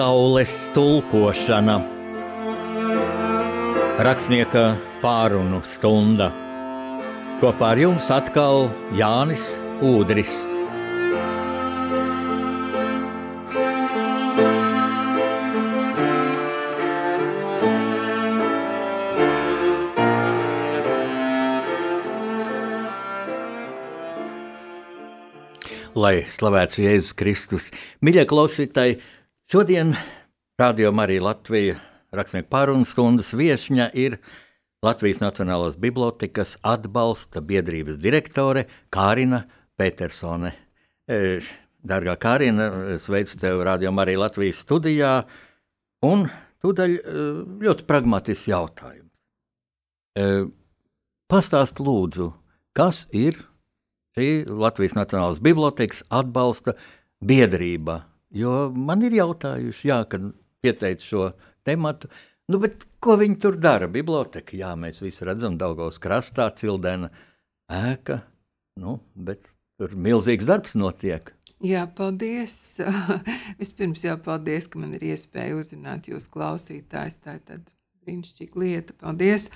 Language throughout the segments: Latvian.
Pasaules tulkošana Rakstnieka pārunu stunda Kopā ar jums atkal Jānis Udris. Lai slavēts Jēzus Kristus. Mīļie klausītāji, šodien Radio Marija Latvija rakstnieku pārunu stundas viesņa ir Latvijas Nacionālās bibliotekas atbalsta biedrības direktore Kārina Petersone. E, Dārgā Kārina, sveicu tevi Radio Marija Latvijas studijā un tūdaļ e, ļoti pragmatisks jautājums. E, pastāst lūdzu, kas ir šī Latvijas Nacionālās Bibliotēkas atbalsta biedrība. Jo man ir jautājuši, jā, kad pieteicu šo tematu, nu, ko viņi tur dara? Biblioteka, jā, mēs visi redzam, Daugavas krastā, cildena ēka, nu, bet tur milzīgs darbs notiek. Jā, paldies. Vispirms jau paldies, ka man ir iespēja uzrunāt jūs klausītājs. Tā ir tāda brīnišķīga lieta. Paldies!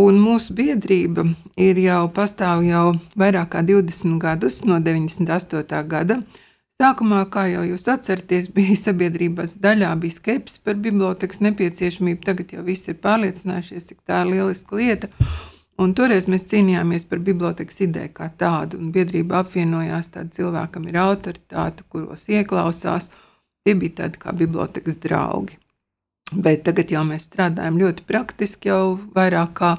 Un mūsu biedrība ir jau pastāv jau vairāk kā 20 gadus, no 98. gada. Sākumā, kā jau jūs atceraties, bija sabiedrības daļā bija skepsis par bibliotekas nepieciešamību. Tagad jau viss ir pārliecinājušies, cik tā ir lieliska lieta. Un toreiz mēs cīnījāmies par bibliotekas ideju kā tādu. Un biedrība apvienojās tādu cilvēkam ir autoritāte, kuros ieklausās. Tie bija tādi kā bibliotekas draugi. Bet tagad jau mēs strādājam ļoti praktiski, jau vairāk kā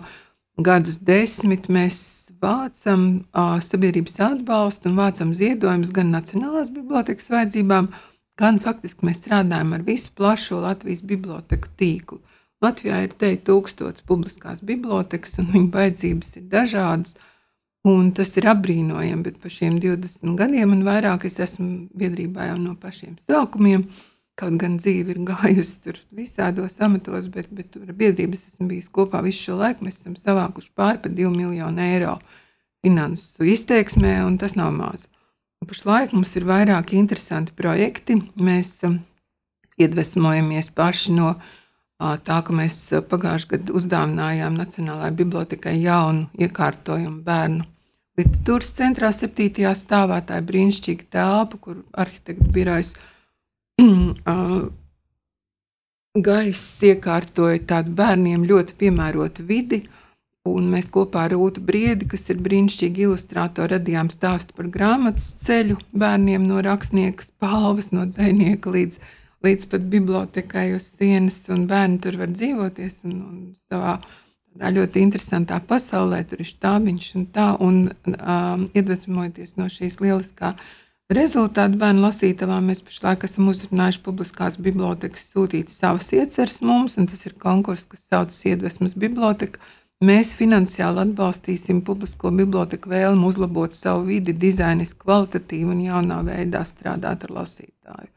gadus desmit mēs vācam uh, sabiedrības atbalstu un vācam ziedojumus gan Nacionālās bibliotekas vajadzībām, gan faktiski mēs strādājam ar visu plašo Latvijas biblioteku tīklu. Latvijā ir te tūkstots publiskās bibliotekas, un viņu vajadzības ir dažādas. Un tas ir apbrīnojami, bet par šiem 20 gadiem un vairāk es esmu biedrībā jau no pašiem sākumiem. Uh, Kaut gan dzīve ir gājusi tur visādos amatos, bet, bet tur biedrības esmu bijis kopā visu šo laiku. Mēs esam savākuši pāri par 2 miljonu eiro finansu izteiksmē, un tas nav maz. Pašlaik mums ir vairāki interesanti projekti. Mēs um, iedvesmojamies paši no tā, ka mēs pagājušajā gadā uzdāvinājām Nacionālajai bibliotekai jaunu iekārtojumu bērnu literatūras centrā, septītajā stāvā. Tā ir brīnišķīga telpa, kur arhitekta birojas Gaiss iekārtoja tādu bērniem ļoti piemērotu vidi, un mēs kopā ar Rūtu Briedi, kas ir brīnišķīgi ilustrātori, radījām stāstu par grāmatas ceļu bērniem no rakstnieka spalvas, no dzēnieka līdz, līdz pat bibliotekai uz sienas, un bērni tur var dzīvoties un, un savā tādā ļoti interesantā pasaulē, tur ir štābiņš un tā, un um, iedvesmojoties no šīs lieliskās Rezultātu bērnu lasītavām mēs pašlaik esam uzrunājuši publiskās bibliotekas sūtīt savas ieceres mums, un tas ir konkurss, kas saucas Iedvesmas biblioteka. Mēs finansiāli atbalstīsim publisko biblioteku vēlmu uzlabot savu vidi, dizainiski, kvalitatīvi un jaunā veidā strādāt ar lasītāju.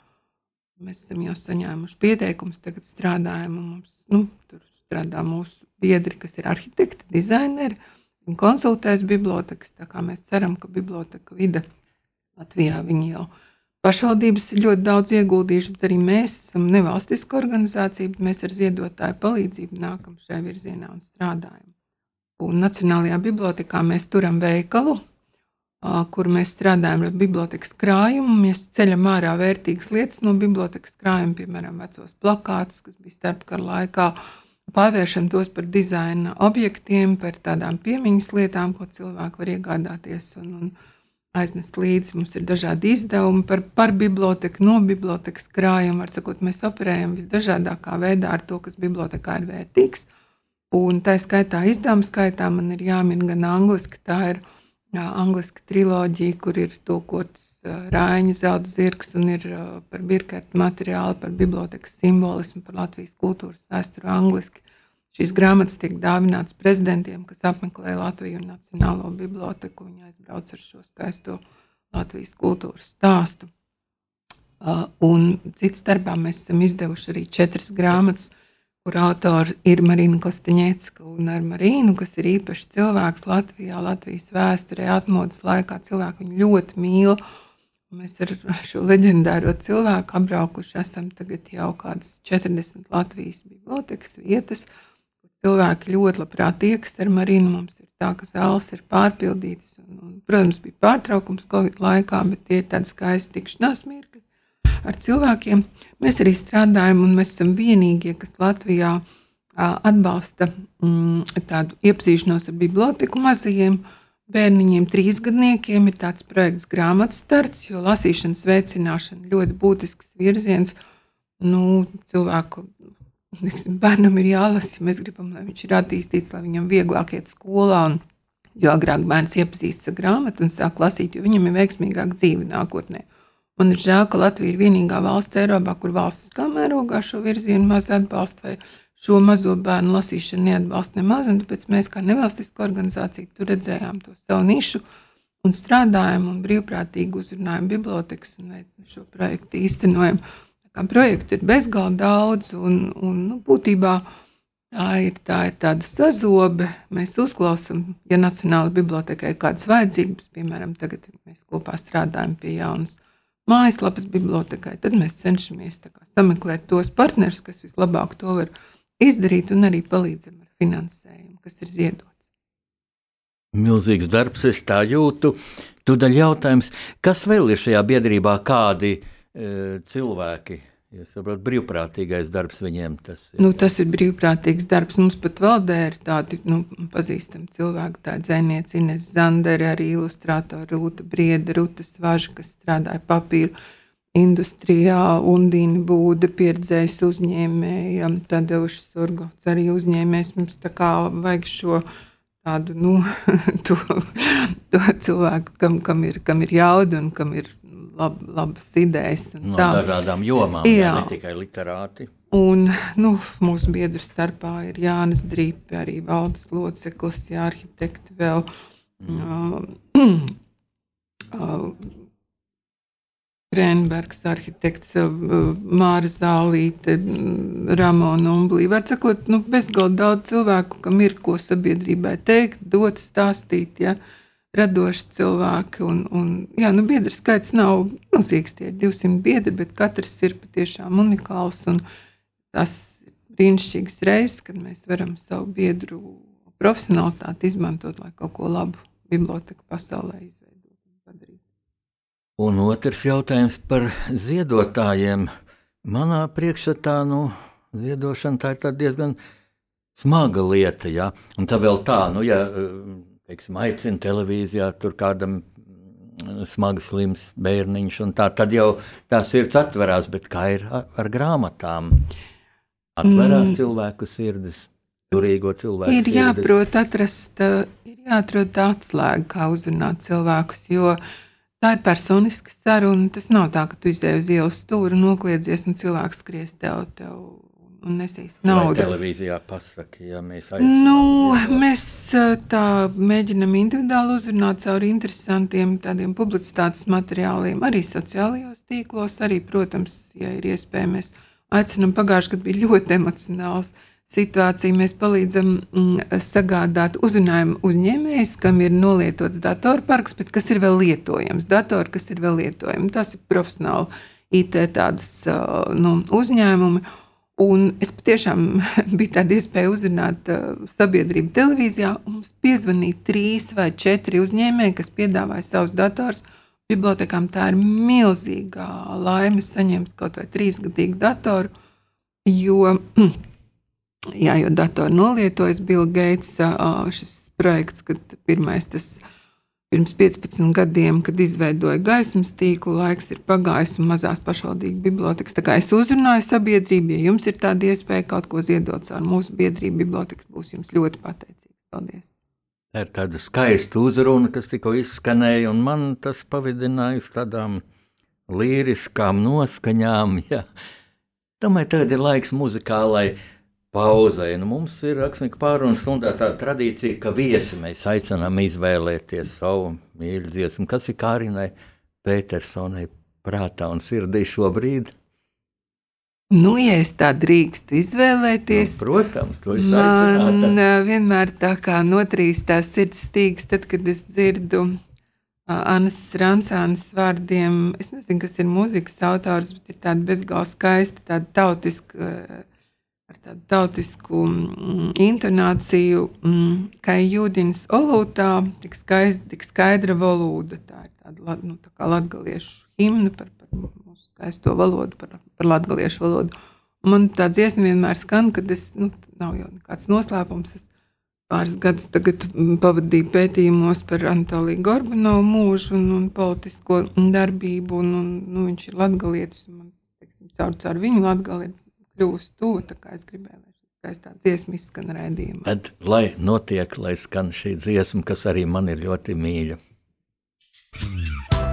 Mēs esam jau saņēmuši pieteikumus, tagad strādājam, un mums nu, tur strādā mūsu biedri, kas ir arhitekti, dizaineri un konsultēs bibliotekas. Tā kā mēs ceram, ka biblioteka vide Latvijā viņi jau pašvaldības ir ļoti daudz ieguldījuši, bet arī mēs esam nevalstiska organizācija, bet mēs ar ziedotāju palīdzību nākam šajā virzienā un strādājam. Un Nacionālajā bibliotekā mēs turam veikalu, kur mēs strādājam ar bibliotekas krājumu. Mēs ceļam ārā vērtīgas lietas no bibliotekas krājuma, piemēram, vecos plakātus, kas bija starpkara laikā. Pārvēršam tos par dizaina objektiem, par tādām piemiņas lietām, ko cilvēki var iegādāties. Un, un, aiznest līdzi. Mums ir dažādi izdevumi par, par biblioteku, no bibliotekas krājuma. Sakot, mēs operējam visdažādākā veidā ar to, kas bibliotekā ir vērtīgs. Un tā skaitā, izdevuma skaitā man ir jāmin gan angliski, tā ir jā, angliski triloģija, kur ir tulkots Rāņa zelta zirgs un ir par birkētu materiālu, par bibliotekas simbolismu, par Latvijas kultūras vēsturi angliski. Šīs grāmatas tiek dāvinātas prezidentiem, kas apmeklē Latviju un Nacionālo biblioteku. Viņi aizbrauc ar šo skaisto Latvijas kultūras stāstu. Uh, un cits starpā mēs esam izdevuši arī četras grāmatas, kur autori ir Marina Kostaņecka un ar Marīnu, kas ir īpašs cilvēks Latvijā, Latvijas vēsturē, atmodas laikā. Cilvēki viņu ļoti mīl. Mēs ar šo leģendāro cilvēku apbraukuši esam tagad jau kādas 40 Latvijas bibliotekas vietas. Cilvēki ļoti labprāt tieks ar Marinu. Mums ir tā, ka zāles ir pārpildītas. Un, un, protams, bija pārtraukums Covid laikā, bet tie ir tādi skaisti tikšanās mirkļi ar cilvēkiem. Mēs arī strādājam, un mēs esam vienīgie, kas Latvijā atbalsta mm, tādu iepazīšanos ar biblioteku mazajiem. Bērniņiem, trīsgadniekiem ir tāds projekts grāmatas starts, jo lasīšanas veicināšana ļoti būtisks virziens. Nu, cilvēku neksim, bērnam ir jālasa, ja mēs gribam, lai viņš ir attīstīts, lai viņam vieglāk iet skolā. Un, jo agrāk bērns iepazīstas ar grāmatu un sāk lasīt, jo viņam ir veiksmīgāka dzīve nākotnē. Man ir žēl, ka Latvija ir vienīgā valsts Eiropā, kur valsts tā mērogā šo virzienu maz atbalsta vai šo mazo bērnu lasīšanu neatbalsta nemaz. Tāpēc mēs, kā nevalstiska organizācija, tur redzējām to savu nišu un strādājam un brīvprātīgi uzrunājam bibliotekas un šo projektu īstenojam. Kā projektu ir bezgalīgi daudz, un, un nu, būtībā tā ir, tā ir tāda sazobe. Mēs uzklausām, ja Nacionālajā bibliotekā ir kādas vajadzības, piemēram, tagad mēs kopā strādājam pie jaunas mājaslapas bibliotekai, tad mēs cenšamies sameklēt tos partnerus, kas vislabāk to var izdarīt un arī palīdzam ar finansējumu, kas ir ziedots. Milzīgs darbs, es tā jūtu. Tūdaļ jautājums, kas vēl ir šajā biedrībā, kādi e, cilvēki? Ja saprotu, brīvprātīgais darbs viņiem tas ir. Nu, tas ir brīvprātīgs darbs. Mums pat valdē ir tādi nu, pazīstami cilvēki, tā dzēniece Ines Zandere, arī ilustrātori Rūta Brieda, Rūta Svaža, kas strādāja papīru industrijā, Undīna Būda, pieredzējis uzņēmēja, Tadeušs Surgovs arī uzņēmējs. Mums tā kā vajag šo tādu, nu, to, to cilvēku, kam, kam, ir, kam ir jauda un kam ir lab, labas idejas. No tā. dažādām jomām, jā. Jā, ne tikai literāti. Un nu, mūsu biedru starpā ir Jānis Drīpe, arī valdes loceklis, jā, arhitekti vēl. Mm. Uh, uh, Krēnbergs, arhitekts, uh, Māra Zālīte, mm, Ramona Umblī. Var sakot, nu, bezgalīgi daudz cilvēku, kam ir ko sabiedrībai teikt, dot, stāstīt, ja, radoši cilvēki. Un, un, jā, nu, biedru skaits nav milzīgs, tie ir 200 biedri, bet katrs ir patiešām unikāls un tas ir brīnišķīgs reizes, kad mēs varam savu biedru profesionalitāti izmantot, lai kaut ko labu biblioteku pasaulē izveidot. Un otrs jautājums par ziedotājiem. Manā priekšstatā nu, ziedošana tā ir diezgan smaga lieta. Ja? Un tā vēl tā, nu, ja teiksim, aicina televīzijā tur kādam smagi slims bērniņš, tā, tad jau tā sirds atverās, bet kā ir ar grāmatām? Atverās mm. cilvēku sirdis. Turīgo cilvēku ir sirdis. jāprot atrast, ir jāatrod tā atslēga, kā uzrunāt cilvēkus, jo Tā ir personiska saruna. Tas nav tā, ka tu izdevi uz ielas stūri, nokļiedzies un cilvēks skries tev, tev un nesīs naudu. Vai televīzijā pasaka, ja mēs aicinām. Nu, mēs tā mēģinam individuāli uzrunāt caur interesantiem tādiem publicitātes materiāliem, arī sociālajos tīklos, arī, protams, ja ir iespēja, mēs aicinam pagājuši, kad bija ļoti emocionāls situāciju mēs palīdzam mm, sagādāt uzrunājumu uzņēmējs, kam ir nolietots datorparks, bet kas ir vēl lietojams. Datori, kas ir vēl lietojami. Tas ir profesionāli IT tādas, nu, uzņēmumi. Un es patiešām biju tāda iespēja uzrunāt uh, sabiedrību televīzijā. Mums piezvanīja trīs vai četri uzņēmēji, kas piedāvāja savus datorus. Bibliotēkām tā ir milzīga laime saņemt kaut vai trīsgadīgu datoru, jo Jā, jo datoru nolietojas Bill Gates šis projekts, kad pirmais tas pirms 15 gadiem, kad izveidoja gaismas tīklu, laiks ir pagājis un mazās pašvaldību bibliotekas. Tā kā es uzrunāju sabiedrību, ja jums ir tāda iespēja kaut ko ziedot ar mūsu biedrību, biblioteka būs jums ļoti pateicīga. Paldies! Tā ir tāda skaista uzruna, kas tikko izskanēja, un man tas pavidināja uz tādām līriskām noskaņām. Ja. Domāju, tagad ir laiks muzikālai pauzei. Nu, mums ir rakstnieka pārunas stundā tāda tradīcija, ka viesi mēs aicinām izvēlēties savu mīļu dziesmu, kas ir Kārinai Petersonai prātā un sirdī šobrīd. Nu, ja es tā drīkstu izvēlēties, nu, protams, to es man vienmēr tā kā notrīs tās sirds stīgs, tad, kad es dzirdu Annas Rancānas vārdiem. Es nezinu, kas ir mūzikas autors, bet ir tāda bezgalīgi skaista, tāda tautiska, tādu tautisku mm, intonāciju, mm, kā jūdienas olūtā, tik, skaist, tik skaidra valoda. Tā ir tāda nu, tā kā latgaliešu himna par, par mūsu skaisto valodu, par, par latgaliešu valodu. Un man tā dziesma vienmēr skan, kad es, nu, nav jau nekāds noslēpums, es pāris gadus pavadīju pētījumos par Anatoliju Gorbanovu mūžu un, un politisko darbību, un, un nu, viņš ir latgalietis, un man, teiksim, caur, caur viņu latgali kļuvusi tuvu, kā es gribēju, lai skaistā dziesma izskan rēdījumā. Tad, lai notiek, lai skan šī dziesma, kas arī man ir ļoti mīļa. Mm.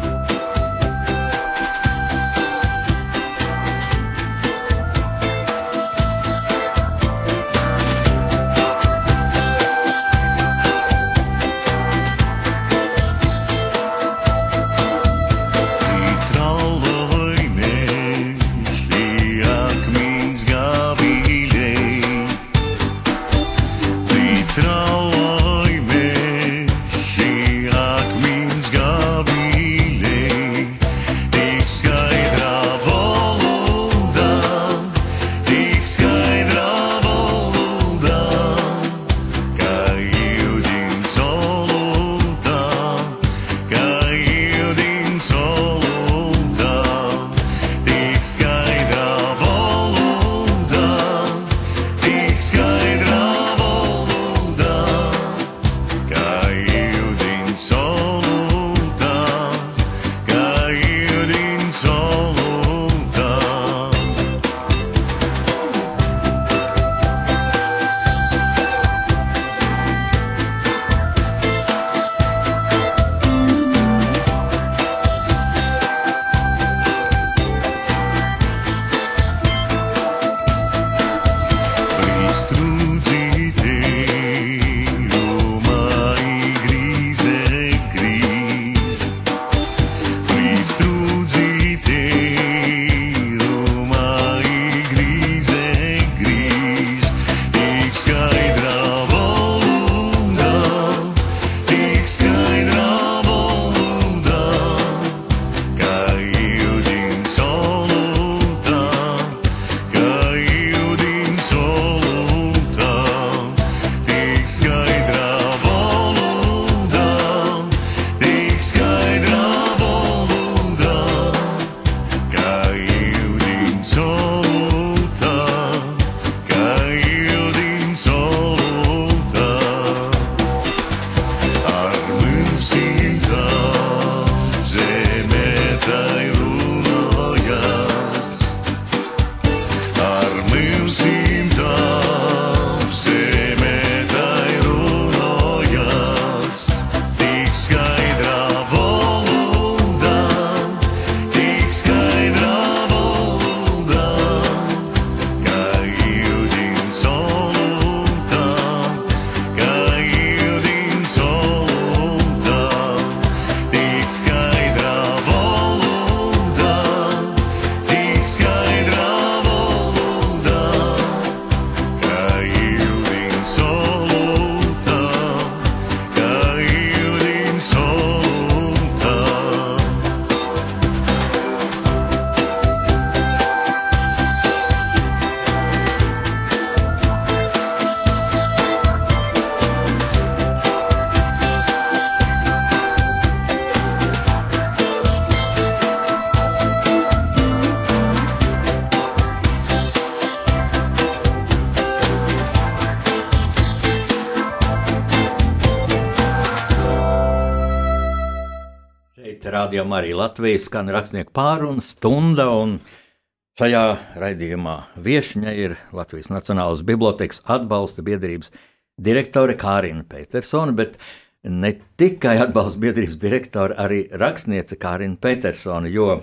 Rādījumā arī Latvijas skan rakstnieku pārunu stunda. Šajā raidījumā viesņa ir Latvijas Nacionālās Bibliotēkas atbalsta biedrības direktore Kārina Petersona, bet ne tikai atbalsta biedrības direktore, arī rakstniece Kārina Petersona, jo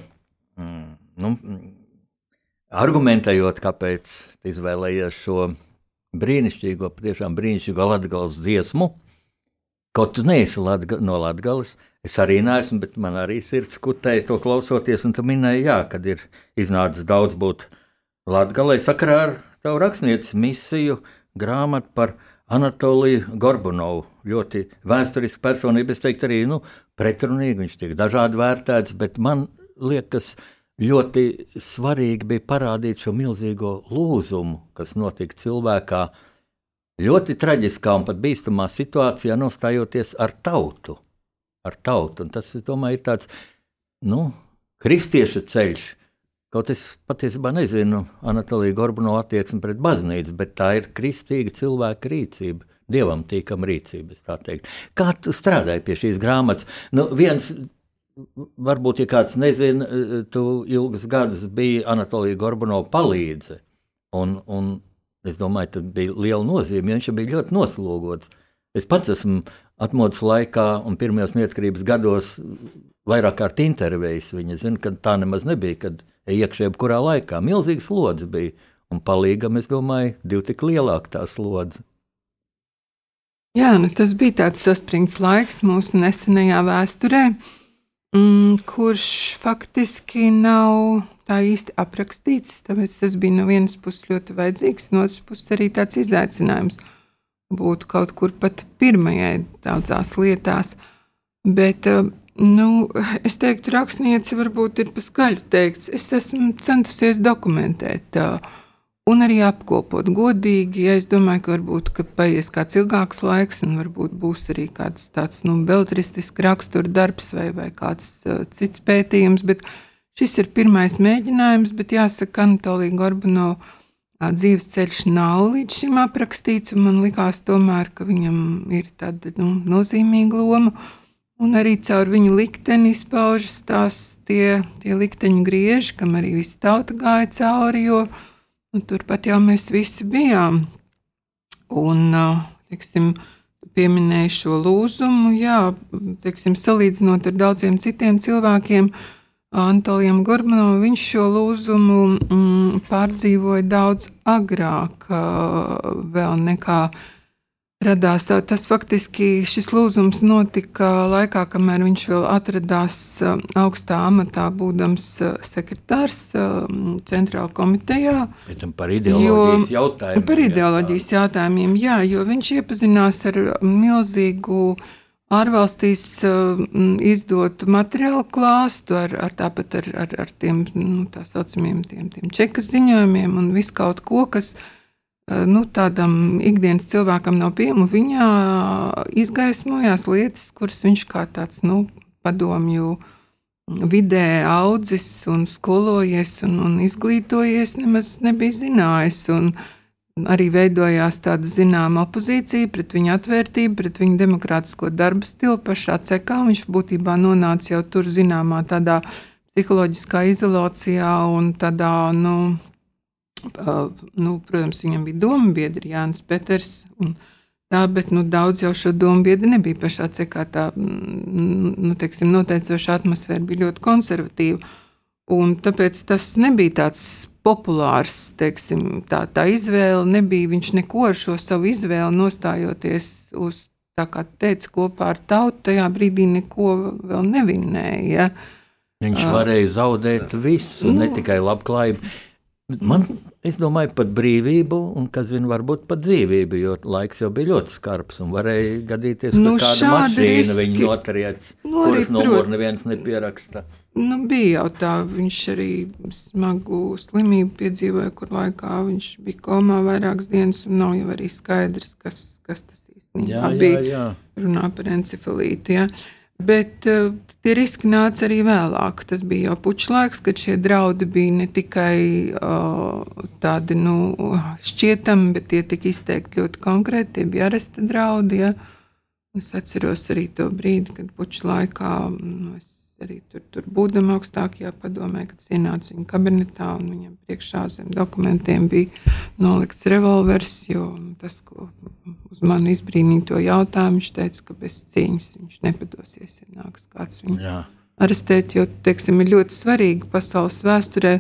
mm, nu, argumentējot, kāpēc izvēlējies šo brīnišķīgo, patiešām brīnišķīgo latgales dziesmu, kaut tu neesi Latga, no Latgales, Es arī neesmu, bet man arī sirds kutēja to klausoties, un tu minēji, jā, kad ir iznācis daudz būt Latgalē sakarā ar tavu rakstnieci misiju grāmatu par Anatoliju Gorbunovu. Ļoti vēsturiska personība, es teiktu, arī nu, pretrunīgi. Viņš tiek dažādi vērtēts, bet man liekas, ļoti svarīgi bija parādīt šo milzīgo lūzumu, kas notika cilvēkā. Ļoti traģiskā un pat bīstamā situācijā nostājoties ar tautu. Ar tautu. Un tas, es domāju, ir tāds nu, kristieša ceļš, Kaut es patiesībā nezinu Anatoliju Gorbano attieksmi pret baznīcu, bet tā ir kristīga cilvēka rīcība. Dievam tīkama rīcība, Kā tu strādāji pie šīs grāmatas? Nu, viens, varbūt, ja kāds nezina, tu ilgus gadus biji Anatolija Gorbano palīdze. Un, un es domāju, tas bija liela nozīme, jo viņš bija ļoti noslogots. Es pats esmu atmodas laikā un pirmajos neatkarības gados vairāk kārt intervējis. Viņa zina, ka tā nemaz nebija, kad iekšā jebkurā laikā. Milzīgs slodzi bija, un palīgam, es domāju, divi tik lielāka tā slodze. Jā, nu tas bija tāds saspringts laiks mūsu nesenajā vēsturē, mm, kurš faktiski nav tā īsti aprakstīts. Tāpēc tas bija no vienas puses ļoti vajadzīgs, no otras puses arī tāds izaicinājums būt kaut kur pat pirmajai daudzās lietās. Bet uh, Nu, es teiktu, rakstniece varbūt ir paskaļi teikts. Es esmu centusies dokumentēt un arī apkopot godīgi. Ja es domāju, ka varbūt ka paies kāds ilgāks laiks, un varbūt būs arī kāds tāds nu, beltristisks rakstura darbs vai, vai kāds uh, cits pētījums. Bet šis ir pirmais mēģinājums, bet jāsaka, Anatolija Gorbanova dzīves ceļš nav līdz šim aprakstīts, man tomēr, ka viņam ir tāda nu, nozīmīga loma. Un arī caur viņu likteni izpaužas tās tie, tie likteņu grieži, kam arī viss tauta gāja cauri, jo nu, turpat jau mēs visi bijām. Un, teiksim, pieminēju šo lūzumu, jā, teiksim, salīdzinot ar daudziem citiem cilvēkiem, Antolijam Gormanovam, viņš šo lūzumu mm, pārdzīvoja daudz agrāk vēl nekā radās. Tā, tas faktiski šis lūzums notika laikā, kamēr viņš vēl atradās augstā amatā, būdams sekretārs centrāla komitejā. Par ideoloģijas jo, jautājumiem. Par ideoloģijas jā, jautājumiem, jā, jo viņš iepazinās ar milzīgu ārvalstīs izdotu materiālu klāstu, ar, ar tāpat ar, ar, ar tiem nu, tā saucamiem tiem, tiem čekas ziņojumiem un visu kaut ko, kas Eh, nu, tādam ikdienas cilvēkam nav pieejama. Viņā izgaismojās lietas, kuras viņš kā tāds nu, padomju vidē audzis un skolojies un, un izglītojies, nemaz nebija zinājis. Un arī veidojās tāda zināma opozīcija pret viņa atvērtību, pret viņa demokrātisko darbu stilu pašā cekā. Viņš būtībā nonāca jau tur zināmā tādā psiholoģiskā izolācijā un tādā, nu, Uh, nu, protams, viņam bija doma biedri Jānis Peters. Tā, bet nu, daudz jau šo domu biedri nebija pašā cekā. Tā mm, nu, teiksim, noteicoša atmosfēra bija ļoti konservatīva. Un tāpēc tas nebija tāds populārs, teiksim, tā, tā izvēle. Nebija viņš neko ar šo savu izvēli nostājoties uz, tā kā teica, kopā ar tautu. Tajā brīdī neko vēl nevinēja. Viņš varēja zaudēt visu, nu, ne tikai labklājību. Man Es domāju par brīvību, un, kas zina, varbūt pat dzīvību, jo laiks jau bija ļoti skarbs un varēja gadīties, nu, ka kāda mašīna viņu notriec, nu, kuras numuru neviens nepieraksta. Nu, bija jau tā, viņš arī smagu slimību piedzīvoja, kur laikā viņš bija komā vairākas dienas, un nav jau arī skaidrs, kas, kas tas īstenībā bija. Jā. Runā par encefalītu. Ja. Bet uh, tie riski nāca arī vēlāk. Tas bija jau pučlaiks, kad šie draudi bija ne tikai uh, tādi nu, šķietami, bet tie tika izteikti ļoti konkrēti. Tie bija aresta draudi. Ja. Es atceros arī to brīdi, kad pučlaikā nu, es arī tur, tur būdama augstākajā padomē, kad ienāca viņa kabinetā un viņam priekšā zem dokumentiem bija nolikts revolvers, jo tas, ko uz mani izbrīnīto jautājumu, viņš teica, ka bez cīņas viņš nepadosies, ja nāks kāds viņu Jā. arestēt, jo, teiksim, ir ļoti svarīgi pasaules vēsturē,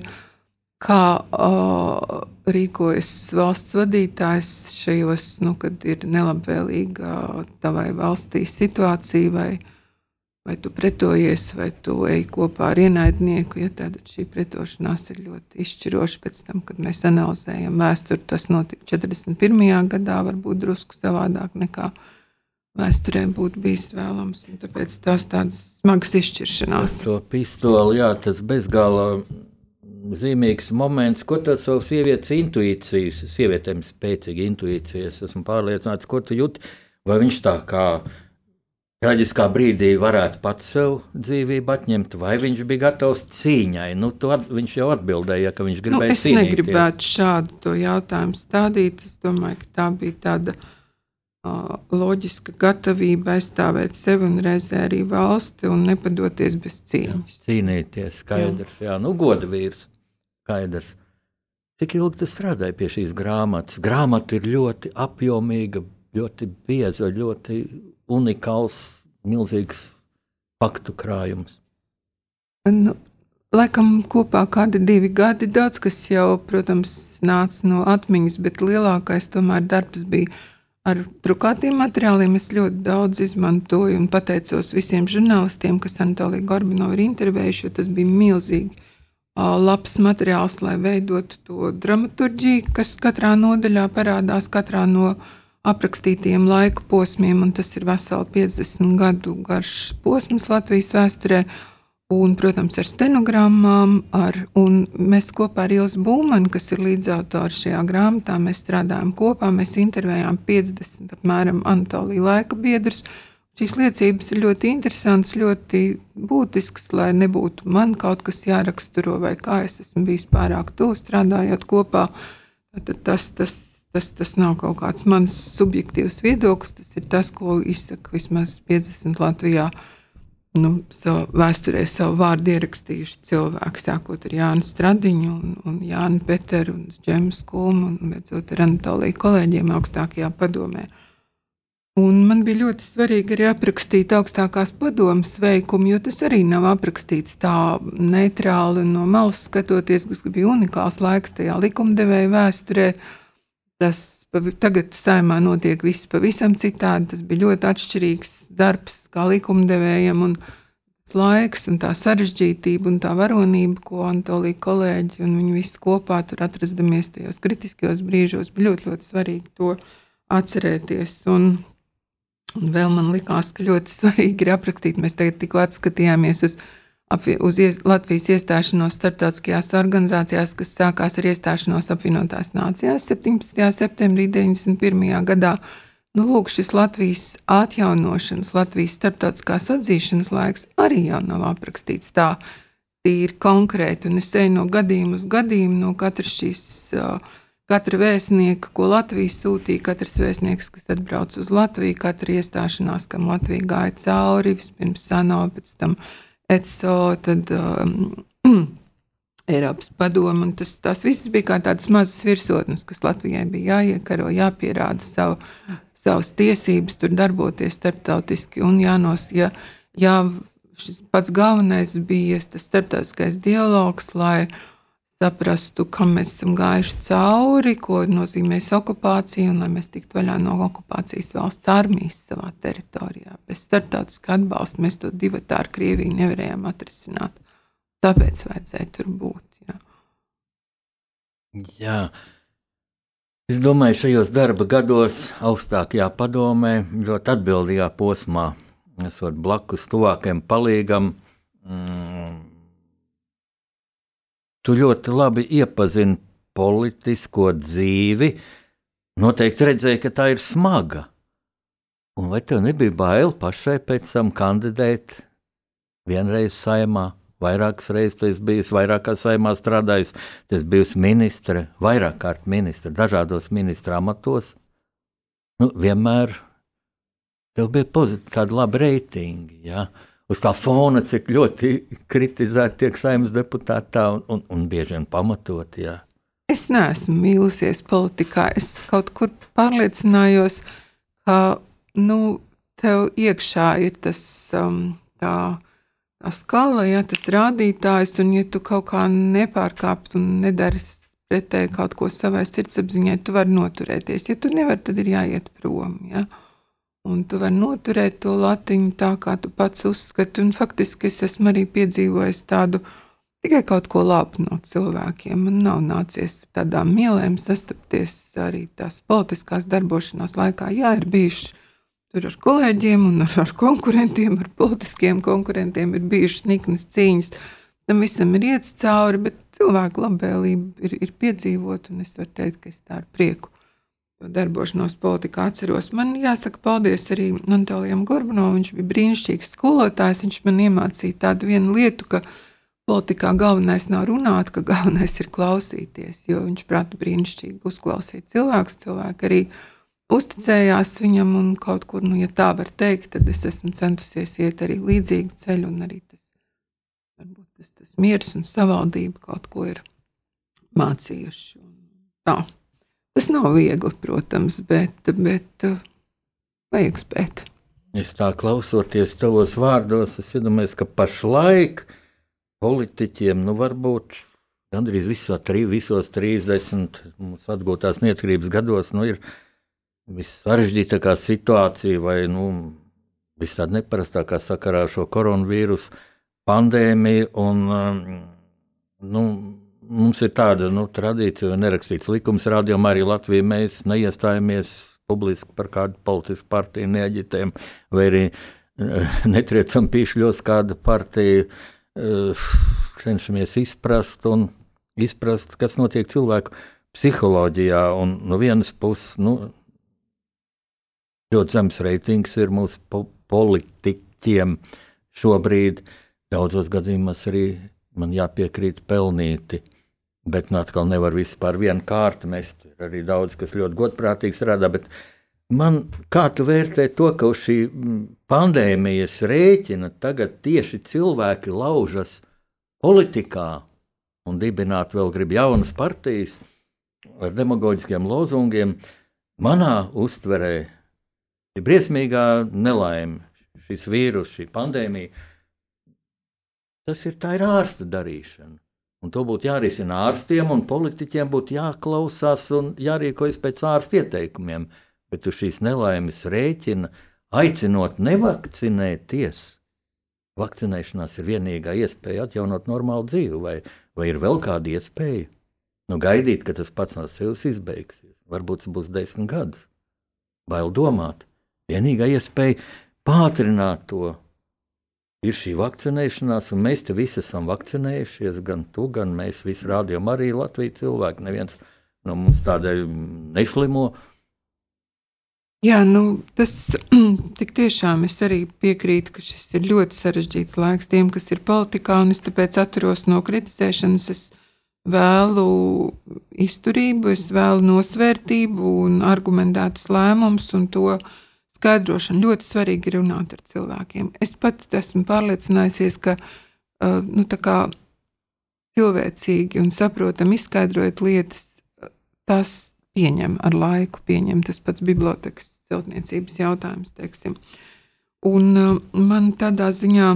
kā uh, rīkojas valsts vadītājs šajos, nu, kad ir nelabvēlīga tavai valstī situācija vai vai tu pretojies, vai tu ej kopā ar ienaidnieku. Ja, tad šī pretošanās ir ļoti izšķiroša pēc tam, kad mēs analizējam vēsturi. Tas notika 41. gadā, varbūt drusku savādāk nekā vēsturē būtu bijis vēlams. Tāpēc tās tādas smagas izšķiršanās. To pistoli, jā, tas bezgala zīmīgs moments, ko tas savas sievietes intuīcijas, sievietēm spēcīga intuīcijas, esmu pārliecināts, ko tu jūti, vai viņš tā kā traģiskā brīdī varētu pats sev dzīvību atņemt, vai viņš bija gatavs cīņai. Nu, at, viņš jau atbildēja, ka viņš gribēja nu, es cīnīties. negribētu šādu jautājumu stādīt. Es domāju, ka tā bija tāda uh, loģiska gatavība aizstāvēt sevi un reizē arī valsti un nepadoties bez cīņas. Jā, cīnīties, skaidrs, jā, jā nu goda vīrs, skaidrs. Cik ilgi tu strādāji pie šīs grāmatas? Grāmata ir ļoti apjomīga, ļoti bieza, ļoti unikāls, milzīgs faktu krājums. Nu, laikam kopā kādi divi gadi, daudz kas jau, protams, nāca no atmiņas, bet lielākais tomēr darbs bija ar drukātiem materiāliem. Es ļoti daudz izmantoju un pateicos visiem žurnālistiem, kas Anatoliju Gorbinovu ir intervējuši, jo tas bija milzīgi labs materiāls, lai veidotu to dramaturģiju, kas katrā nodaļā parādās, katrā no nodaļā aprakstītiem laika posmiem, un tas ir veseli 50 gadu garš posms Latvijas vēsturē. Un, protams, ar stenogrammām, ar, un mēs kopā ar Ilzu Būmanu, kas ir līdzautors šajā grāmatā, mēs strādājam kopā. Mēs intervējām 50 apmēram Anatolija laika biedrus. Šīs liecības ir ļoti interesantas, ļoti būtiskas, lai nebūtu man kaut kas jāraksturo, vai kā es esmu bijis pārāk tuvu strādājot kopā. Tad tas, tas Tas, tas nav kaut kāds mans subjektīvs viedoklis, tas ir tas, ko izsaka vismaz 50 Latvijā. Nu, savu vēsturē savu vārdu ierakstījuši cilvēki, sākot ar Jānu Stradiņu, un, un Jānu Peteru, un Džemu Skulmu, un beidzot ar Anatoliju kolēģiem augstākajā padomē. Un man bija ļoti svarīgi arī aprakstīt augstākās padomas veikumu, jo tas arī nav aprakstīts tā neitrāli no malas skatoties, kas bija unikāls laiks tajā likumdevēja vēsturē. Tas tagad saimā notiek viss pavisam citādi. Tas bija ļoti atšķirīgs darbs kā likumdevējam. Un laiks un tā sarežģītība un tā varonība, ko Antolija kolēģi un viņi visi kopā tur atrastamies tajos kritiskajos brīžos, bija ļoti, ļoti svarīgi to atcerēties. Un, un vēl man likās, ka ļoti svarīgi ir aprakstīt, mēs tagad tikko atskatījāmies uz uz Latvijas iestāšanos starptautiskajās organizācijās, kas sākās ar iestāšanos apvienotās nācijās 17. septembrī 91. gadā. Nu, lūk, šis Latvijas atjaunošanas, Latvijas starptautiskās atzīšanas laiks arī jau nav aprakstīts tā tīri konkrēti. Un es eju no gadījuma uz gadījumu, no katras šīs, katra vēstnieka, ko Latvija sūtīja, katrs vēstnieks, kas atbrauc uz Latviju, katra iestāšanās, kam Latvija gāja cauri, vispirms Sano, pēc tam ECO, tad um, Eiropas padomu. Tas, tas viss bija kā tādas mazas virsotnes, kas Latvijai bija jāiekaro, jāpierāda savu, savas tiesības, tur darboties starptautiski un jānos. Ja, jā, šis pats galvenais bija tas starptautiskais dialogs, lai saprastu, kam mēs esam gājuši cauri, ko nozīmēs okupācija, un lai mēs tiktu vaļā no okupācijas valsts armijas savā teritorijā. Bez starptautiskā atbalsta mēs to divu ar Krieviju nevarējām atrisināt. Tāpēc vajadzēja tur būt. Jā. jā. Es domāju, šajos darba gados augstākajā padomē, ļoti atbildīgā posmā, esot blakus tuvākajam palīgam. Mm, tu ļoti labi iepazini politisko dzīvi, noteikti redzēji, ka tā ir smaga. Un vai tev nebija bail pašai pēc tam kandidēt vienreiz saimā? Vairākas reizes tas bijis, vairākās saimā strādājis, tas bijis ministre, vairāk kārt ministre, dažādos ministra amatos. Nu, vienmēr tev bija pozitīvi, tādi labi reitingi. Ja? Uh, uz tā fona, cik ļoti kritizēti tiek saimnes deputātā un, un, un bieži vien pamatot. Jā. Es neesmu mīlusies politikā. Es kaut kur pārliecinājos, ka nu, tev iekšā ir tas um, tā, tā skala, ja, tas rādītājs, un ja tu kaut kā nepārkāptu un nedari pretēji kaut ko savai sirdsapziņai, tu vari noturēties. Ja tu nevari, tad ir jāiet prom. Ja. Un tu vari noturēt to latiņu tā, kā tu pats uzskati. Un faktiski es esmu arī piedzīvojis tādu tikai kaut ko labu no cilvēkiem. Man nav nācies tādām mīlēm sastapties arī tās politiskās darbošanās laikā. Jā, ir bijuši tur ar kolēģiem un ar, ar konkurentiem, ar politiskiem konkurentiem ir bijušas niknas cīņas. Tam visam ir iet cauri, bet cilvēku labvēlība ir, ir piedzīvot, un es varu teikt, ka es tā ar prieku darbošanos politikā atceros. Man jāsaka paldies arī Antolijam Gorbunovam. Viņš bija brīnišķīgs skolotājs. Viņš man iemācīja tādu vienu lietu, ka politikā galvenais nav runāt, ka galvenais ir klausīties. Jo viņš prāta brīnišķīgi uzklausīt cilvēkus. Cilvēki arī uzticējās viņam un kaut kur, nu, ja tā var teikt, tad es esmu centusies iet arī līdzīgu ceļu un arī tas, varbūt tas, tas miers un savaldība kaut ko ir mācījuši. Tā. Tas nav viegli, protams, bet, bet uh, vajag spēt. Es tā klausoties tavos vārdos, es iedomājos, ka pašlaik politiķiem, nu, varbūt gandrīz visā, tri, visos 30 mūsu atgūtās neatkarības gados, nu, ir vissarežģītākā situācija vai, nu, vis tāda neparastākā sakarā ar šo koronavīrusu pandēmiju un, um, nu, mums ir tāda nu, tradīcija, nerakstīts likums, rādījumā arī Latvijā mēs neiestājamies publiski par kādu politisku partiju, neaģitējam, vai arī uh, netriecam pīšļos kādu partiju, uh, cenšamies izprast un izprast, kas notiek cilvēku psiholoģijā. Un no vienas puses, nu, ļoti zems reitings ir mūsu po politiķiem šobrīd. Daudzos gadījumos arī man jāpiekrīt pelnīti. Bet nu, atkal nevar visu par vienu kārtu mest. Ir arī daudz, kas ļoti godprātīgi strādā. Man kā tu vērtē to, ka uz šī mm, pandēmijas rēķina tagad tieši cilvēki laužas politikā un dibināt vēl grib jaunas partijas ar demagoģiskiem lozungiem. Manā uztverē ir briesmīgā nelaime, šis vīrus, šī pandēmija. Tas ir tā ir ārsta darīšana. Un to būtu jārisina ārstiem, un politiķiem būtu jāklausās un jārīkojas pēc ārsta ieteikumiem. Bet uz šīs nelaimes rēķina aicinot nevakcinēties. Vakcinēšanās ir vienīgā iespēja atjaunot normālu dzīvi, vai, vai ir vēl kāda iespēja? Nu, gaidīt, ka tas pats no sevis izbeigsies. Varbūt tas būs desmit gadus. Bail domāt. Vienīgā iespēja pātrināt to ir šī vakcinēšanās, un mēs te visi esam vakcinējušies, gan tu, gan mēs visi rādījām arī Latvijas cilvēki. Neviens no mums tādēļ neslimo. Jā, nu, tas tik tiešām es arī piekrītu, ka šis ir ļoti sarežģīts laiks tiem, kas ir politikā, un es tāpēc atturos no kritizēšanas. Es vēlu izturību, es vēlu nosvērtību un argumentētus lēmumus un to, uh, skaidrošana ļoti svarīgi ir runāt ar cilvēkiem. Es pat esmu pārliecinājusies, ka uh, nu, cilvēcīgi un saprotami izskaidrojot lietas, tas pieņem ar laiku, pieņem tas pats bibliotekas celtniecības jautājums. Teiksim. Un uh, man tādā ziņā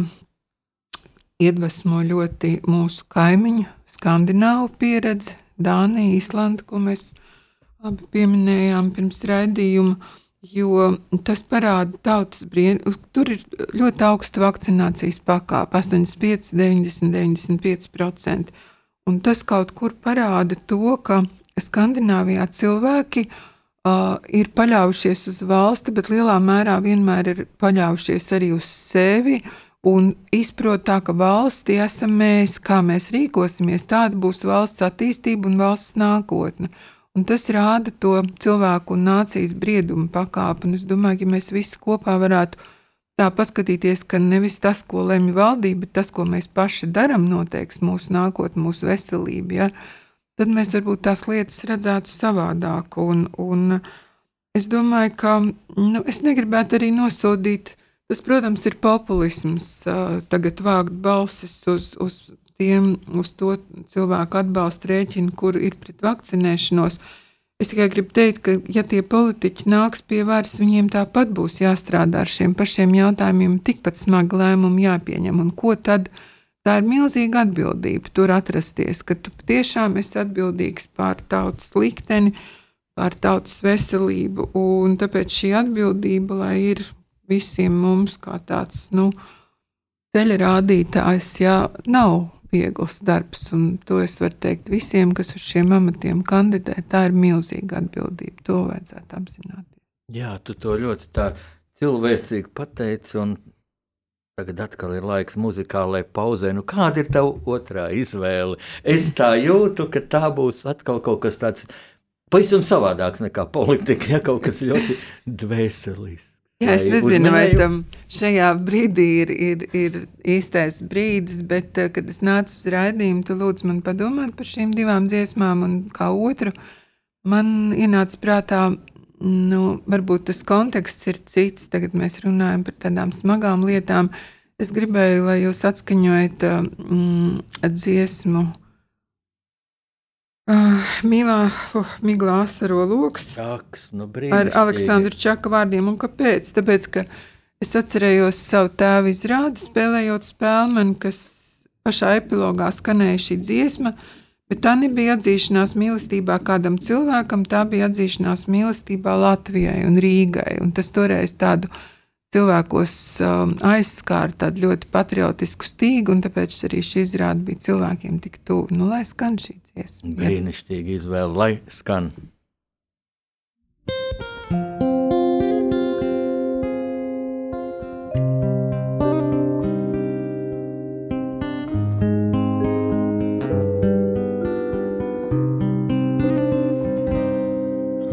iedvesmo ļoti mūsu kaimiņu, skandināvu pieredze, Dānija, Islanda, ko mēs abi pieminējām pirms raidījuma jo tas parāda tautas brīvību. Tur ir ļoti augsta vakcinācijas pakāpe - 85, 90, 95%. Un tas kaut kur parāda to, ka Skandināvijā cilvēki uh, ir paļaujušies uz valsti, bet lielā mērā vienmēr ir paļaujušies arī uz sevi. Un izprot tā, ka valsts esam mēs, kā mēs rīkosimies, tāda būs valsts attīstība un valsts nākotne. Uh, Un tas rāda to cilvēku un nācijas briedumu pakāpi. Es domāju, ja mēs visi kopā varētu tā paskatīties, ka nevis tas, ko lemj valdība, bet tas, ko mēs paši darām, noteiks mūsu nākotni, mūsu veselību. Ja? Tad mēs varbūt tās lietas redzētu savādāk. Un, un es domāju, ka nu, es negribētu arī nosodīt. Tas, protams, ir populisms, tagad vākt balsis uz, uz tiem uz to cilvēku atbalstu rēķinu, kur ir pret vakcinēšanos. Es tikai gribu teikt, ka, ja tie politiķi nāks pie varas, viņiem tāpat būs jāstrādā ar šiem pašiem jautājumiem, tikpat smagi lēmumi jāpieņem. Un ko tad? Tā ir milzīga atbildība tur atrasties, ka tu tiešām esi atbildīgs par tautas likteni, pār tautas veselību. Un tāpēc šī atbildība, lai ir visiem mums kā tāds nu, ceļa rādītājs, jā, nav viegls darbs. Un to es varu teikt visiem, kas uz šiem amatiem kandidē. Tā ir milzīga atbildība. To vajadzētu apzināties. Jā, tu to ļoti tā cilvēcīgi pateici. Tagad atkal ir laiks muzikālajai pauzē. Nu, kāda ir tava otrā izvēle? Es tā jūtu, ka tā būs atkal kaut kas tāds pavisam savādāks nekā politika, ja kaut kas ļoti dvēselīgs. Jā, es nezinu, vai tam šajā brīdī ir, ir, ir īstais brīdis, bet, eh, kad es nācu uz raidījumu, tu lūdzu man padomāt par šīm divām dziesmām, un kā otru, man ienāca prātā, nu, varbūt tas konteksts ir cits. Tagad mēs runājam par tādām smagām lietām. Es gribēju, lai jūs atskaņojat mm, dziesmu Uh, Mīlā, uh, Miglā asaro loks Čaks, nu ar Aleksandru Čaka vārdiem. Un kāpēc? Tāpēc, ka es atcerējos savu tēvu izrādi, spēlējot spēlmeni, kas pašā epilogā skanēja šī dziesma, bet tā nebija atzīšanās mīlestībā kādam cilvēkam, tā bija atzīšanās mīlestībā Latvijai un Rīgai. Un tas toreiz tādu cilvēkos um, aizskāra tādu ļoti patriotisku stīgu, un tāpēc arī šī izrāde bija cilvēkiem tik tuvu. Nu, lai skan šī dziesma. Brīnišķīgi izvēle, lai skan.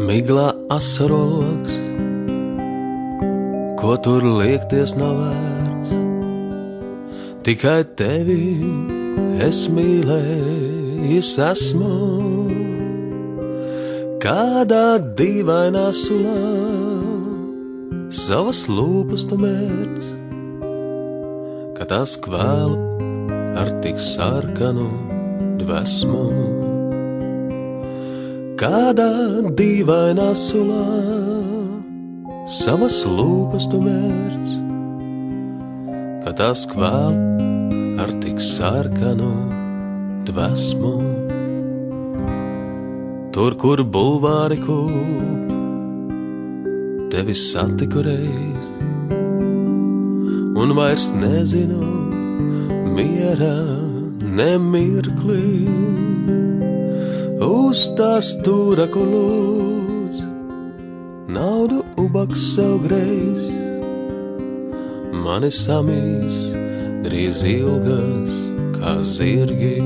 Miglā asaroloks ko tur liekties nav vērts. Tikai tevi es mīlējis esmu, kādā dīvainā sulā savas lūpas tu mērķis, kad tās kvēlu ar tik sarkanu dvēsmu. Kādā dīvainā sulā savas lūpas tu mērķis, ka tās kvēl ar tik sarkanu dvēsmu. Tur, kur bulvāri kūp, tevi satiku reiz, un vairs nezinu miera nemirkli uz tās stūra, kur lūdz naudu ubaks sev greiz, mani samīs drīz ilgas kā zirgi.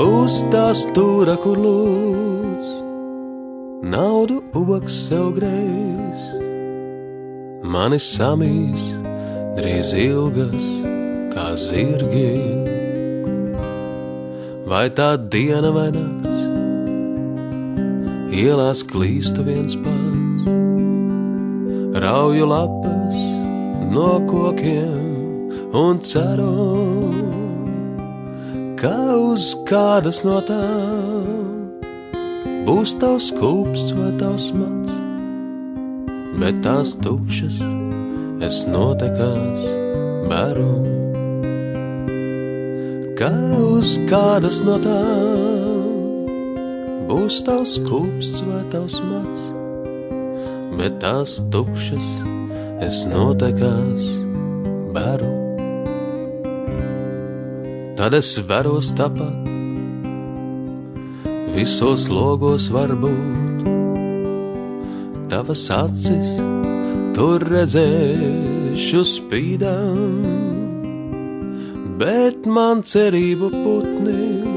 Uz tā stūra, kur lūdz, naudu ubaks sev greiz, mani samīs drīz ilgas kā zirgi. Vai tā diena vai nakts? Ielās klīstu viens pats, rauju lapas no kokiem un ceru, ka uz kādas no tām būs tavs kūps vai tavs mats, bet tās tukšas es notekās baru. Kā uz kādas no tām būs tavs kūpsts vai tavs mats, bet tās tukšas es notekās baru. Tad es veros tāpat, visos logos var būt. Tavas acis tur redzēšu spīdām, bet man cerību putni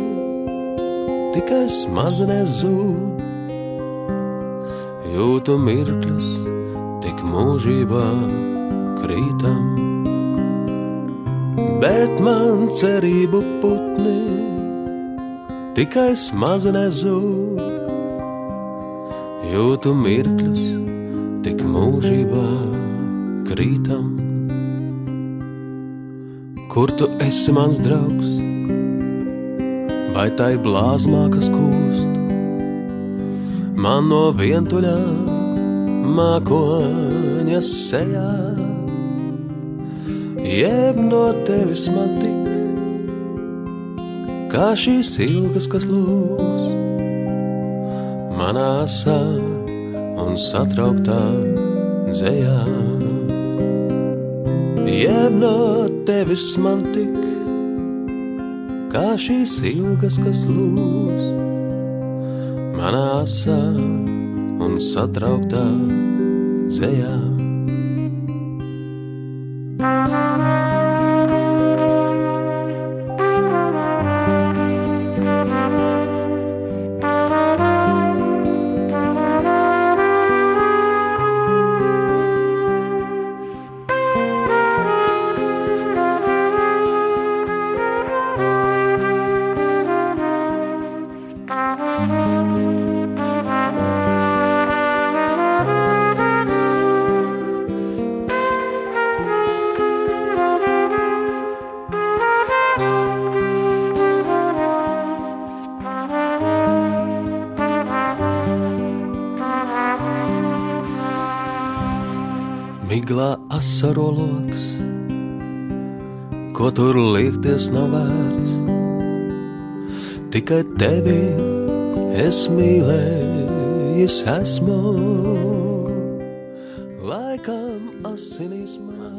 tikai smadzenēs zūd. Jūtu mirkļus, tik mūžībā krītam, bet man cerību putni tikai smadzenēs zūd. Jūtu mirkļus, tik mūžībā krītam. Kur tu esi mans draugs? Vai tai blāzmā, kas kūst. Man no vientuļā mākoņa sejā, jeb no tevis man tik, kā šīs ilgas, kas lūs. manā asā un satrauktā dzējā. Jeb no tevis man tik, kā šīs ilgas, kas lūst, manā asā un satrauktā dzējā. Miglā asaroloks, ko tur liekties nav vērts. Tikai tevi es mīlējis esmu, laikam asinīs manā.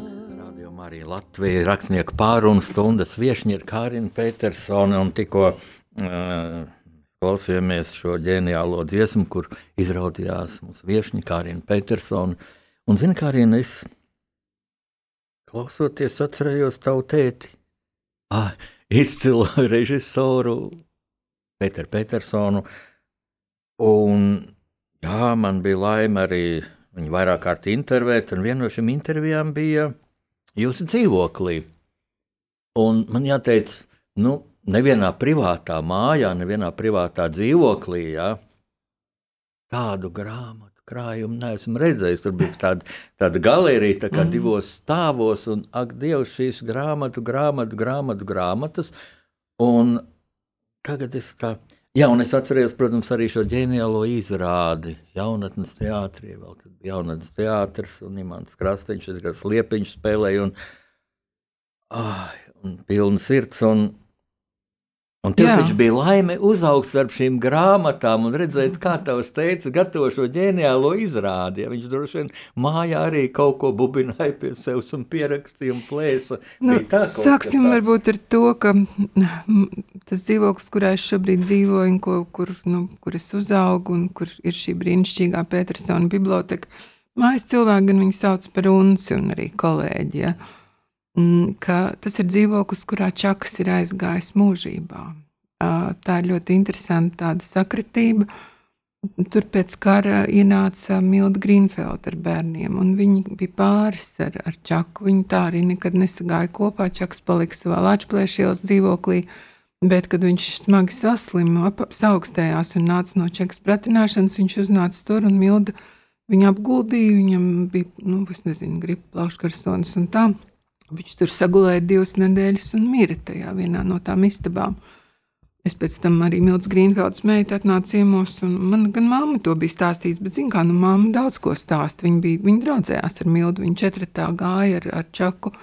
Marija Latvija rakstnieku pārunu stundas viešņi ir Kārina Petersone un tikko uh, klausījāmies šo ģeniālo dziesmu, kur izraudījās mūsu viešņi Kārina Petersone. Un, zini, kā arī es klausoties, atcerējos tavu tēti, ah, izcilu režisoru Pēteru Petersonu. Un, jā, man bija laime arī viņu vairāk kārt intervēt, un viena no šīm intervijām bija jūsu dzīvoklī. Un man jāteic, nu, nevienā privātā mājā, nevienā privātā dzīvoklī, jā, tādu grāmatu krājumu neesmu redzējis. Tur bija tāda, tāda galerija, tā kā mm. divos stāvos, un ak, Dievs, šīs grāmatu, grāmatu, grāmatu, grāmatas. Un tagad es tā. Jā, un es atceros, protams, arī šo ģeniālo izrādi jaunatnes teātrī. Vēl tad bija jaunatnes teātris un Imants Krastiņš, kas liepiņš spēlēja un, ah, un pilna sirds. Un, Un tev taču bija laime uzaugt starp šīm grāmatām un redzēt, kā tavs teica, gatavo šo ģeniālo izrādi. Ja viņš droši vien mājā arī kaut ko bubināja pie sevis un pierakstīja un plēsa. Nu, tā, sāksim varbūt ar to, ka tas dzīvoklis, kurā es šobrīd dzīvoju, un ko, kur, nu, kur es uzaugu, un kur ir šī brīnišķīgā Petersona biblioteka, mājas cilvēki gan viņu sauc par unci un arī kolēģi. Ja? Mm, ka tas ir dzīvoklis, kurā čakas ir aizgājis mūžībā. Tā ir ļoti interesanta sakritība. Tur pēc kara ienāca Milda Grīnfelda ar bērniem, un viņi bija pāris ar, ar Čaku. Viņi tā arī nekad nesagāja kopā. Čaks palika savā Latvijas dzīvoklī, bet, kad viņš smagi saslima, augstējās un nāca no Čakas pratināšanas, viņš uznāca tur un Milda viņu apguldīja. Viņam bija, nu, es nezinu, gripa plauškarsonis un tā. Viņš tur sagulēja divas nedēļas un mira tajā vienā no tām istabām. Es pēc tam arī Milts Grīnfelds meita atnāca ciemos, un man gan mamma to bija stāstījusi, bet, zin kā, nu mamma daudz ko stāsta. Viņa bija, viņa draudzējās ar Miltu, viņa četratā gāja ar, ar Čaku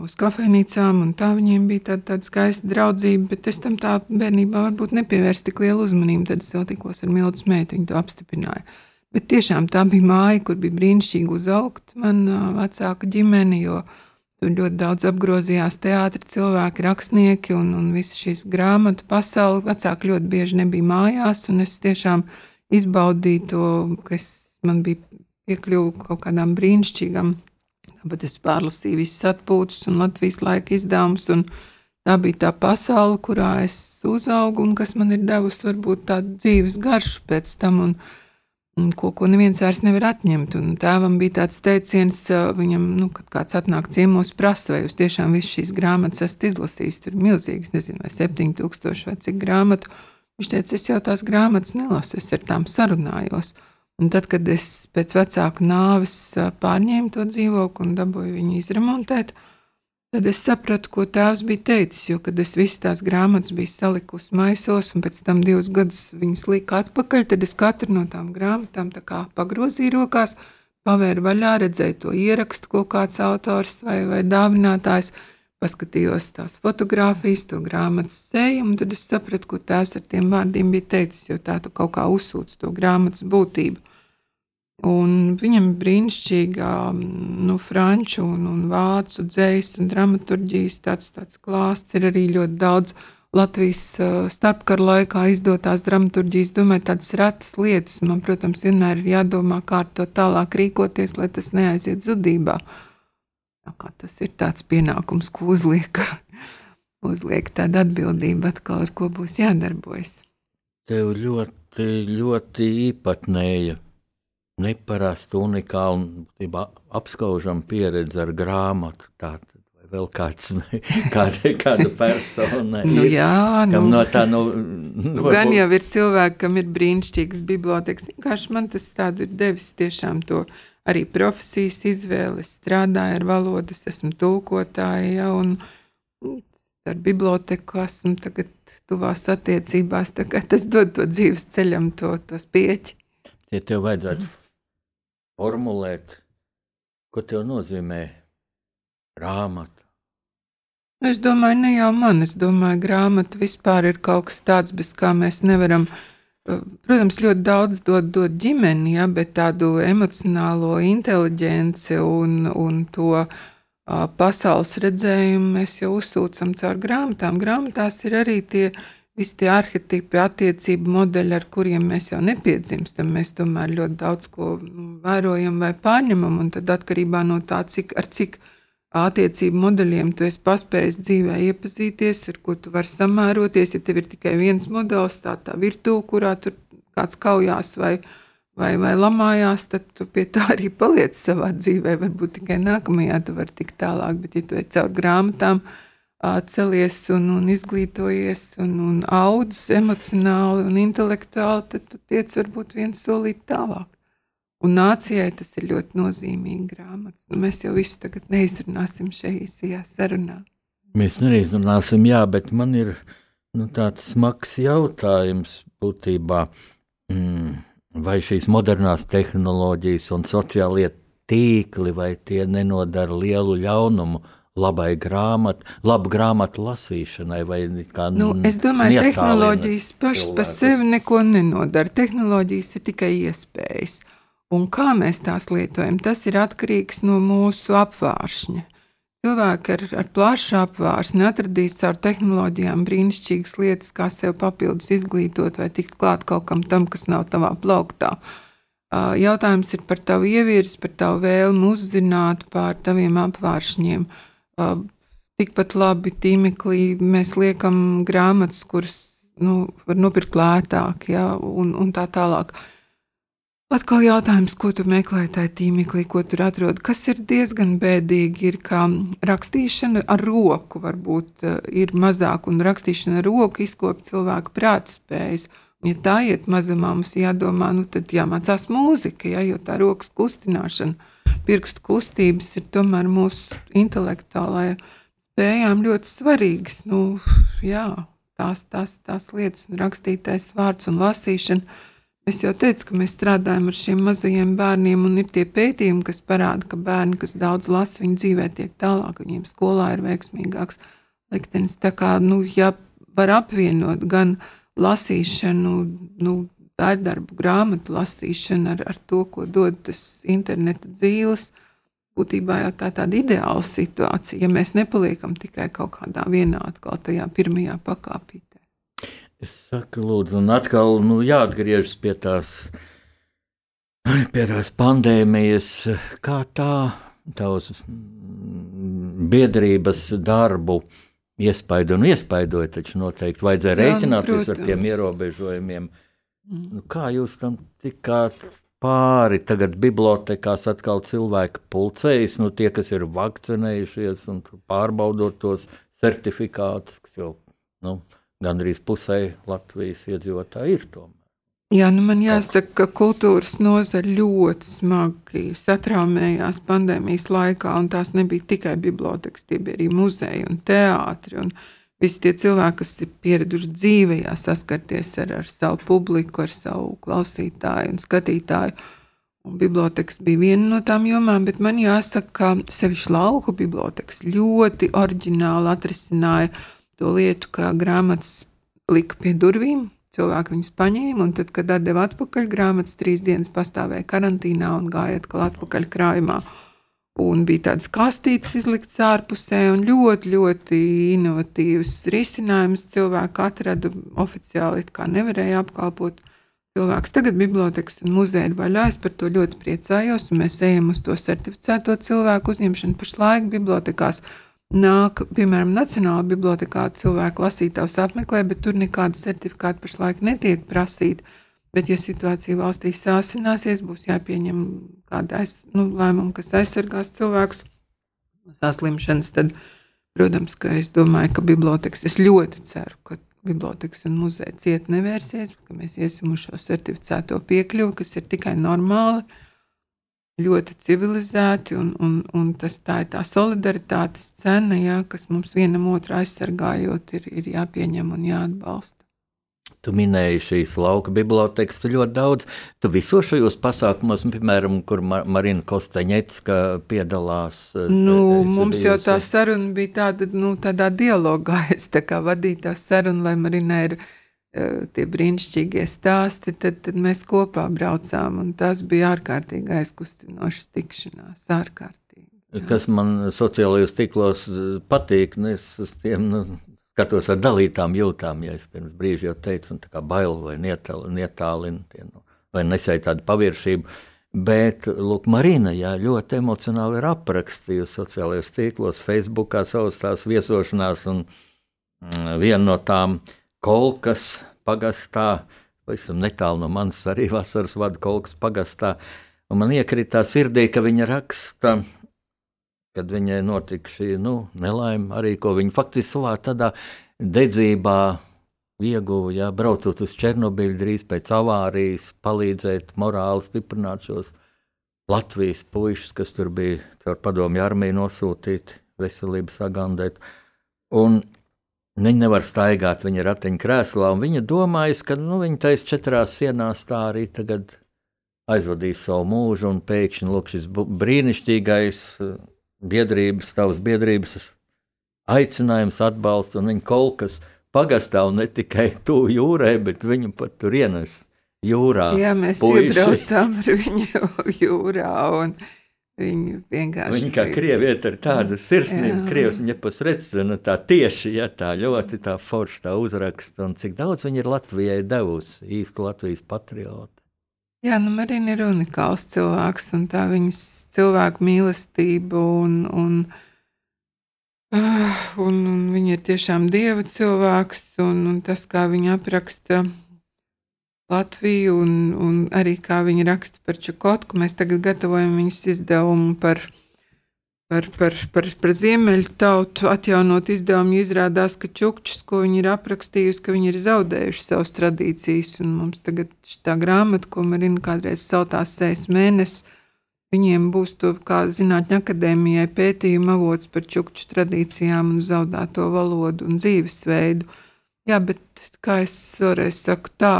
uz kafejnīcām, un tā viņiem bija tāda, tāda skaista draudzība, bet es tam tā bērnībā varbūt nepievērstu tik lielu uzmanību, tad es vēl tikos ar Miltas meitu, viņa to apstiprināja. Bet tiešām tā bija māja, kur bija brīnišķīgi uzaugt man vecāka ģimene, jo Tur ļoti daudz apgrozījās teātris, cilvēki, rakstnieki un, un viss šis grāmatu pasaule. Vecāki ļoti bieži nebija mājās, un es tiešām izbaudīju to, ka es, man bija piekļuva kaut kādām brīnišķīgām. Tāpat es pārlasīju visas atpūtas un Latvijas laika izdevumus. Tā bija tā pasaule, kurā es uzaugu un kas man ir devusi varbūt tādu dzīves garšu pēc tam. Un, ko, ko neviens vairs nevar atņemt. Un tēvam bija tāds teiciens, viņam, nu, kad kāds atnāk ciemos, prasa, vai jūs tiešām visas šīs grāmatas esat izlasījis. Tur ir milzīgs, nezinu, vai 7000 vai cik grāmatu. Viņš teica, es jau tās grāmatas nelasu, es ar tām sarunājos. Un tad, kad es pēc vecāku nāves pārņēmu to dzīvokli un dabūju viņu izremontēt, uh, Tad es sapratu, ko tēvs bija teicis, jo, kad es visas tās grāmatas biju salikusi maisos, un pēc tam divus gadus viņas lika atpakaļ, tad es katru no tām grāmatām pagrozīju rokās, pavēru vaļā, redzēju to ierakstu, ko kāds autors vai, vai dāvinātājs paskatījos tās fotogrāfijas, to grāmatas sējumu, tad es sapratu, ko tēvs ar tiem vārdiem bija teicis, jo tā tu kaut kā uzsūc to grāmatas būtību. Un viņam ir brīnišķīga nu, franču un, un vācu dzējas un dramaturģijas tāds, tāds klāsts. Ir arī ļoti daudz Latvijas starpkara laikā izdotās dramaturģijas. Domāju, tādas retas lietas. Man, protams, vienmēr ir jādomā, kā ar to tālāk rīkoties, lai tas neaiziet zudībā. Tas ir tāds pienākums, ko uzliek, uzliek tāda atbildība atkal, ar ko būs jādarbojas. Tev ļoti, ļoti īpatnēja neparasta, unikāla un apskaužama pieredze ar grāmatu. Tātad. Vēl kāds, kāda, kāda persona nu, jā, nu, no tā, nu, nu, gan jau ir cilvēki, kam ir brīnišķīgas bibliotekas. Vienkārši man tas tādu ir devis tiešām to arī profesijas izvēli. Es strādāju ar valodas, esmu tulkotāja, ja, un ar biblioteku esmu tagad tuvās attiecībās, tas dod to dzīves ceļam, to, to spieķi. Ja tev vajadzētu formulēt, ko tev nozīmē grāmata. Es domāju, ne jau man, es domāju, grāmata vispār ir kaut kas tāds, bez kā mēs nevaram. Eh, protams, ļoti daudz dod, dod ģimeni, ja, bet tādu emocionālo inteligenci un, un to uh, pasaules redzējumu mēs jau uzsūcam caur grāmatām. Grāmatās ir arī tie visi tie arhitekti, attiecību modeļi, ar kuriem mēs jau nepiedzimstam, mēs tomēr ļoti daudz ko vērojam vai pārņemam, tad atkarībā no tā, cik, ar cik attiecību modeļiem tu esi paspējis dzīvē iepazīties, ar ko tu vari samēroties, ja tev ir tikai viens modelis, tā tā virtuve, kurā tur kāds kaujās vai, vai, vai lamājās, tad tu pie tā arī paliec savā dzīvē, varbūt tikai nākamajā tu vari tikt tālāk, bet ja tu ej caur grāmatām, celies un, un izglītojies un, un audzis emocionāli un intelektuāli, tad tu tiec varbūt viens solīt tālāk. Un nācijai tas ir ļoti nozīmīgi grāmatas. Nu, mēs jau visu tagad neizrunāsim šajā īsajā sarunā. Mēs neizrunāsim, jā, bet man ir nu, tāds smags jautājums būtībā. Mm, vai šīs modernās tehnoloģijas un sociālie tīkli, vai tie nenodara lielu ļaunumu labai grāmatai, labu grāmatu lasīšanai. Nu, es domāju, ka tehnoloģijas pašas par sevi neko nenodara. Tehnoloģijas ir tikai iespējas. Un kā mēs tās lietojam, tas ir atkarīgs no mūsu apvāršņa. Cilvēki ar, ar plašu apvārsni atradīs caur tehnoloģijām brīnišķīgas lietas, kā sev papildus izglītot vai tikt klāt kaut kam tam, kas nav tavā plauktā. Jautājums ir par tavu ievirzi, par tavu vēlmu uzzināt pār taviem apvāršņiem. Uh, Tikpat labi tīmeklī mēs liekam grāmatas, kuras nu, var nopirkt lētāk, ja, un, un tā tālāk. Atkal jautājums, ko tu meklē tajā tīmeklī, ko tur atrod. Kas ir diezgan bēdīgi, ir, ka rakstīšana ar roku varbūt ir mazāk, un rakstīšana ar roku izkopja cilvēku prātspējas. Ja tā iet mazumā, mums jādomā, nu tad jāmācās mūzika, ja, jo tā rokas kustināšana pirkstu kustības ir tomēr mūsu intelektuālajai spējām ļoti svarīgas. Nu, jā, tās, tās, tās lietas, un rakstītais vārds un lasīšana. Es jau teicu, ka mēs strādājam ar šiem mazajiem bērniem, un ir tie pētījumi, kas parāda, ka bērni, kas daudz lasa, viņu dzīvē tiek tālāk, viņiem skolā ir veiksmīgāks liktenis. Tā kā, nu, ja var apvienot gan lasīšanu, nu, dārdarbu grāmatu lasīšana ar, ar to, ko dod tas interneta dzīves. Būtībā jau tā ir tāda ideāla situācija, ja mēs nepaliekam tikai kaut kādā vienā, atkal tajā pirmajā pakāpītē. Es saku, lūdzu, un atkal nu, jāatgriežas pie tās, pie tās pandēmijas, kā tā tavs biedrības darbu iespaido un iespaidoja, taču noteikti vajadzēja Jā, nu, rēķināties protams. ar tiem ierobežojumiem. Mm. Nu, kā jūs tam tikāt pāri? Tagad bibliotekās atkal cilvēki pulcējas, nu, tie, kas ir vakcinējušies un pārbaudot tos certifikātus, kas jau nu, gandrīz pusē Latvijas iedzīvotāji ir. Tomēr. Jā, nu man jāsaka, ka kultūras nozara ļoti smagi satraumējās pandēmijas laikā, un tās nebija tikai bibliotekas, tie bija arī muzeji un teātri. Un, uh, Visi tie cilvēki, kas ir pieraduši dzīvē, saskarties ar, ar savu publiku, ar savu klausītāju un skatītāju. Un biblioteks bija viena no tām jomām, bet man jāsaka, ka sevišķi lauku biblioteks ļoti oriģināli atrisināja to lietu, ka grāmatas lika pie durvīm. Cilvēki viņus paņēma, un tad, kad atdeva atpakaļ, grāmatas trīs dienas pastāvēja karantīnā un gāja atkal atpakaļ krājumā. Un bija tādas kastītes izliktas ārpusē, un ļoti, ļoti inovatīvs risinājums cilvēki atrada. Oficiāli kā nevarēja apkalpot cilvēks. Tagad bibliotekas un muzeja ir vaļā. Es par to ļoti priecājos, un mēs ejam uz to certificēto cilvēku uzņemšanu. Pašlaik bibliotekās nāk, piemēram, Nacionālajā bibliotekā cilvēku lasītājs apmeklē, bet tur nekāda certifikāta pašlaik netiek prasīta. Bet, ja situācija valstī sāsināsies, būs jāpieņem kāda aiz, nu, lēmuma, kas aizsargās cilvēkus no saslimšanas, tad, protams, ka es domāju, ka bibliotekas, es ļoti ceru, ka bibliotekas un muzeja ciet nevērsies, ka mēs iesim uz šo certificēto piekļuvi, kas ir tikai normāli, ļoti civilizēti, un, un, un tas tā ir tā solidaritātes cena, jā, kas mums vienam otru aizsargājot, ir, ir jāpieņem un jāatbalsta. Tu minēji šīs lauka bibliotekas, tu ļoti daudz. Tu visos šajos pasākumos, piemēram, kur Mar Marina Kostaņetska piedalās. Eh, nu, mums jau tā saruna bija tāda, nu, tādā dialogā. Es tā kā vadīju tā sarunu, lai Marina ir uh, tie brīnišķīgie stāsti, tad, tad mēs kopā braucām, un tas bija ārkārtīgi aizkustinošas tikšanās, ārkārtīgi. Jā. Kas man sociālajos tīklos eh, patīk, nu, es uz tiem, nu, skatos ar dalītām jūtām, ja es pirms brīža jau teicu, tā bail vai nietālina, nu, vai nesēju tādu paviršību. Bet, lūk, Marina jā, ļoti emocionāli ir aprakstījusi sociālajos tīklos, Facebookā savas tās viesošanās, un mm, viena no tām kolkas pagastā, pavisam netālu no manis arī vasaras vada kolkas pagastā, un man iekrita sirdī, ka viņa raksta, kad viņai notika šī nu, nelaime, arī ko viņa faktiski savā tādā dedzībā ieguva, ja, braucot uz Černobiļu drīz pēc avārijas, palīdzēt morāli stiprināt šos Latvijas puišus, kas tur bija caur padomju armiju nosūtīti, veselības agandēt. Un viņi nevar staigāt viņa ratiņkrēslā, un viņa domājas, ka nu, viņa taisa četrās sienās tā arī tagad aizvadīs savu mūžu, un pēkšņi lūk šis brīnišķīgais biedrības, tavas biedrības aicinājums, atbalsts, un viņi kaut kas pagastā un ne tikai tuvu jūrai, bet viņu pat tur ienes jūrā. Jā, mēs puiši. iebraucām ar viņu jūrā. Un... Viņi vienkārši. Viņa kā krieviete ar tādu sirsnību, krievs viņa pasredzina tā tieši, ja tā ļoti tā forša tā uzraksta, un cik daudz viņa ir Latvijai devusi, īstu Latvijas patriotu. Jā, nu Marina ir unikāls cilvēks, un tā viņas cilvēku mīlestība un, un, uh, un, un viņa ir tiešām dieva cilvēks, un, un tas, kā viņa apraksta Latviju, un, un arī kā viņa raksta par Čukotku, mēs tagad gatavojam viņas izdevumu par viņu par, par, par, par ziemeļu tautu atjaunot izdevumu, izrādās, ka čukčus, ko viņi ir aprakstījusi, ka viņi ir zaudējuši savas tradīcijas. Un mums tagad šī grāmata, ko Marina kādreiz sautās sejas mēnesis, viņiem būs to, kā zinātņu akadēmijai, pētījuma avots par čukču tradīcijām un zaudēto valodu un dzīvesveidu. Jā, bet, kā es vēlreiz saku, tā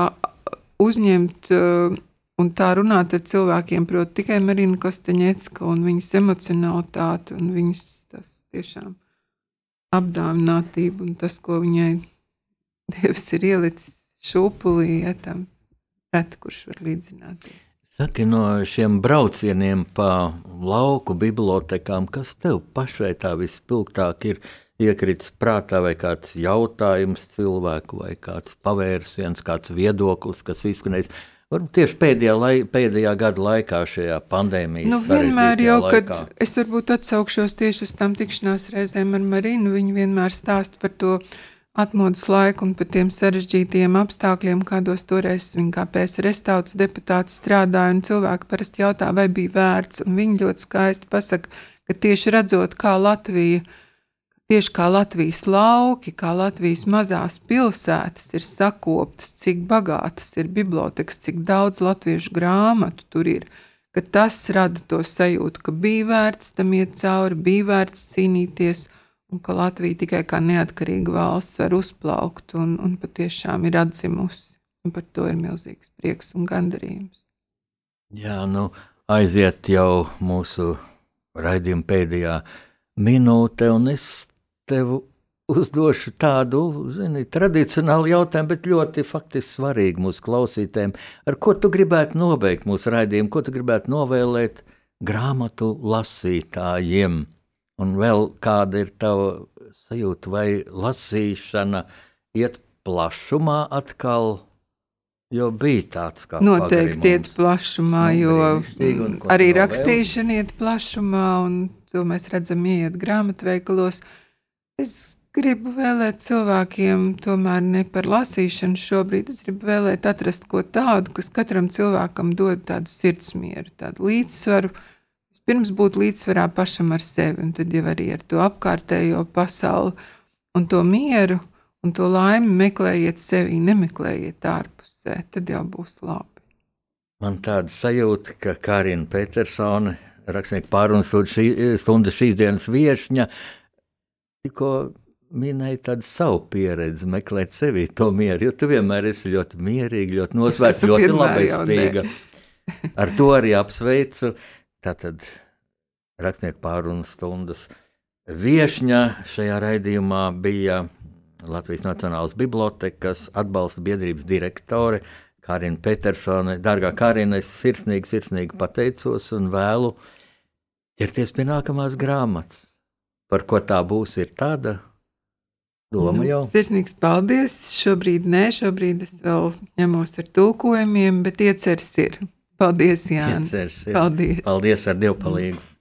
uzņemt uh, Un tā runāt ar cilvēkiem, proti, tikai Marina Kostaņecka un viņas emocionalitāte un viņas tas tiešām apdāvinātība un tas, ko viņai Dievs ir ielicis šūpulī, ja tam reti kurš var līdzināties. Saki, no šiem braucieniem pa lauku bibliotekām, kas tev pašai tā vispilgtāk ir iekritis prātā, vai kāds jautājums cilvēku, vai kāds pavērsiens, kāds viedoklis, kas izskanējis? Varbūt tieši pēdējā, lai, pēdējā gada laikā, šajā pandēmijas nu, vienmēr jau, laikā. kad es varbūt atsaukšos tieši uz tām tikšanās reizēm ar Marinu, viņa vienmēr stāsta par to atmodas laiku un par tiem sarežģītiem apstākļiem, kādos toreiz viņa kā PSRS tautas deputāts strādāja, un cilvēki parasti jautā, vai bija vērts, un viņa ļoti skaisti pasaka, ka tieši redzot, kā Latvija Tieši kā Latvijas lauki, kā Latvijas mazās pilsētas ir sakoptas, cik bagātas ir bibliotekas, cik daudz latviešu grāmatu tur ir, tas rada to sajūtu, ka bija vērts tam iet cauri, bija vērts cīnīties, un ka Latvija tikai kā neatkarīga valsts var uzplaukt un, un patiešām ir atzimusi. Un par to ir milzīgs prieks un gandarījums. Jā, nu, aiziet jau mūsu raidījuma pēdējā minūte, un es tev uzdošu tādu, zini, tradicionālu jautājumu, bet ļoti faktiski svarīgu mūsu klausītājiem. Ar ko tu gribētu nobeigt mūsu raidījumu, ko tu gribētu novēlēt grāmatu lasītājiem? Un vēl kāda ir tava sajūta, vai lasīšana iet plašumā atkal? Jo bija tāds kā noteikti iet plašumā, Nu, jo arī rakstīšana iet plašumā, un to mēs redzam, iet grāmatveikalos. Es gribu vēlēt cilvēkiem, tomēr ne par lasīšanu šobrīd. Es gribu vēlēt atrast ko tādu, kas katram cilvēkam dod tādu sirdsmieru, tādu līdzsvaru. Vispirms būt līdzsvarā pašam ar sevi, un tad jau arī ar to apkārtējo pasauli un to mieru un to laimi meklējiet sevī, nemeklējiet ārpusē. Tad jau būs labi. Man tāda sajūta, ka Karina Petersone, rakstnieka pārunas šī, stunda šīs dienas viesņa, tikko minēja tādu savu pieredzi, meklēt sevī to mieru. Jo tu vienmēr esi ļoti mierīga, ļoti nosvērta, ļoti labestīga. Ar to arī apsveicu. Tātad rakstnieku pārunas stundas viesņa šajā raidījumā bija Latvijas Nacionālās Bibliotēkas atbalsta biedrības direktore Karina Petersone. Dārgā Karina, es sirsnīgi, sirsnīgi pateicos un vēlu ķerties pie nākamās grāmatas. Par ko tā būs, ir tāda doma jau. Sirsnīgs paldies. Šobrīd nē, šobrīd es vēl ņemos ar tulkojumiem, bet ieceres ir. Paldies, Jānis. Paldies. Paldies ar dievpalīgu.